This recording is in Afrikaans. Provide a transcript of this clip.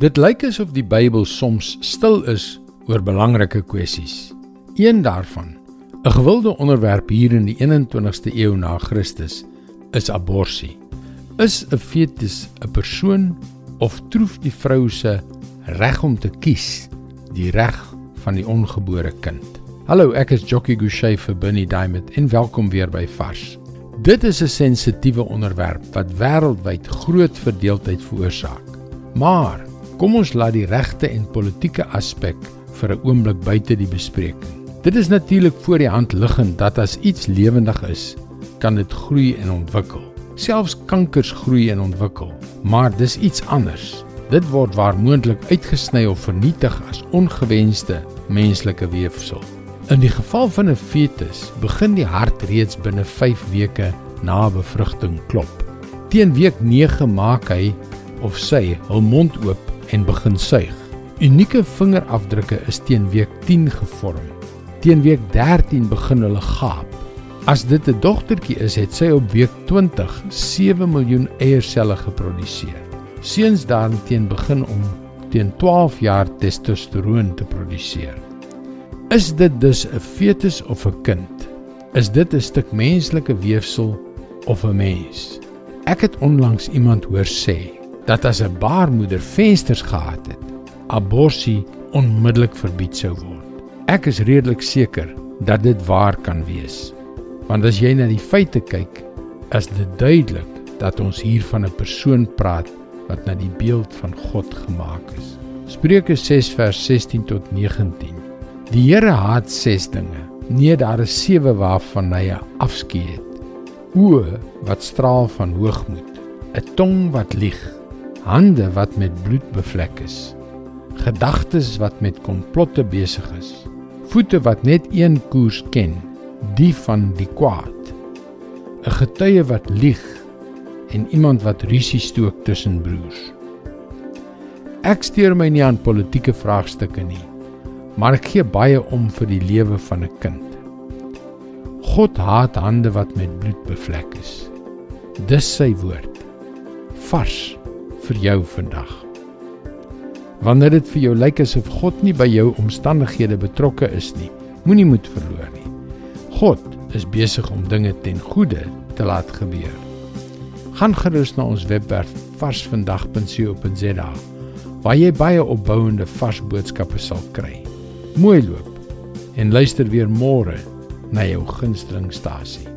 Dit lyk asof die Bybel soms stil is oor belangrike kwessies. Een daarvan, 'n gewilde onderwerp hier in die 21ste eeu na Christus, is abortus. Is 'n fetus 'n persoon of troef die vrou se reg om te kies die reg van die ongebore kind? Hallo, ek is Jockey Gouchee vir Bernie Diamond en welkom weer by Vars. Dit is 'n sensitiewe onderwerp wat wêreldwyd groot verdeeldheid veroorsaak. Maar Kom ons laat die regte en politieke aspek vir 'n oomblik buite die bespreking. Dit is natuurlik voor die hand liggend dat as iets lewendig is, kan dit groei en ontwikkel. Selfs kankers groei en ontwikkel, maar dis iets anders. Dit word waar moontlik uitgesny of vernietig as ongewenste menslike weefsel. In die geval van 'n fetus begin die hart reeds binne 5 weke na bevrugting klop. Teen week 9 maak hy of sy hul mond oop en begin suig. Unieke vingerafdrukke is teen week 10 gevorm. Teen week 13 begin hulle gaap. As dit 'n dogtertjie is, het sy op week 20 7 miljoen eierselle geproduseer. Seuns daarteen begin om teen 12 jaar testosteroon te produseer. Is dit dus 'n fetus of 'n kind? Is dit 'n stuk menslike weefsel of 'n mens? Ek het onlangs iemand hoor sê dat as 'n baarmoeder vensters gehad het, abortus onmiddellik verbied sou word. Ek is redelik seker dat dit waar kan wees. Want as jy na die feite kyk, is dit duidelik dat ons hier van 'n persoon praat wat na die beeld van God gemaak is. Spreuke 6 vers 16 tot 19. Die Here haat 6 dinge. Nee, daar is 7 waarvan hy afskeid het. Oë wat straal van hoogmoed, 'n tong wat lieg, hande wat met bloed bevlek is, gedagtes wat met komplotte besig is, voete wat net een koers ken, die van die kwaad, 'n getuie wat lieg en iemand wat rusie stook tussen broers. Ek steur my nie aan politieke vraagstukke nie, maar ek gee baie om vir die lewe van 'n kind. God haat hande wat met bloed bevlek is. Dis sy woord. Vars vir jou vandag. Wanneer dit vir jou lyk asof God nie by jou omstandighede betrokke is nie, moenie moed verloor nie. God is besig om dinge ten goeie te laat gebeur. Gaan gerus na ons webwerf varsvandag.co.za waar jy baie opbouende vars boodskappe sal kry. Mooi loop en luister weer môre na jou gunsteling stasie.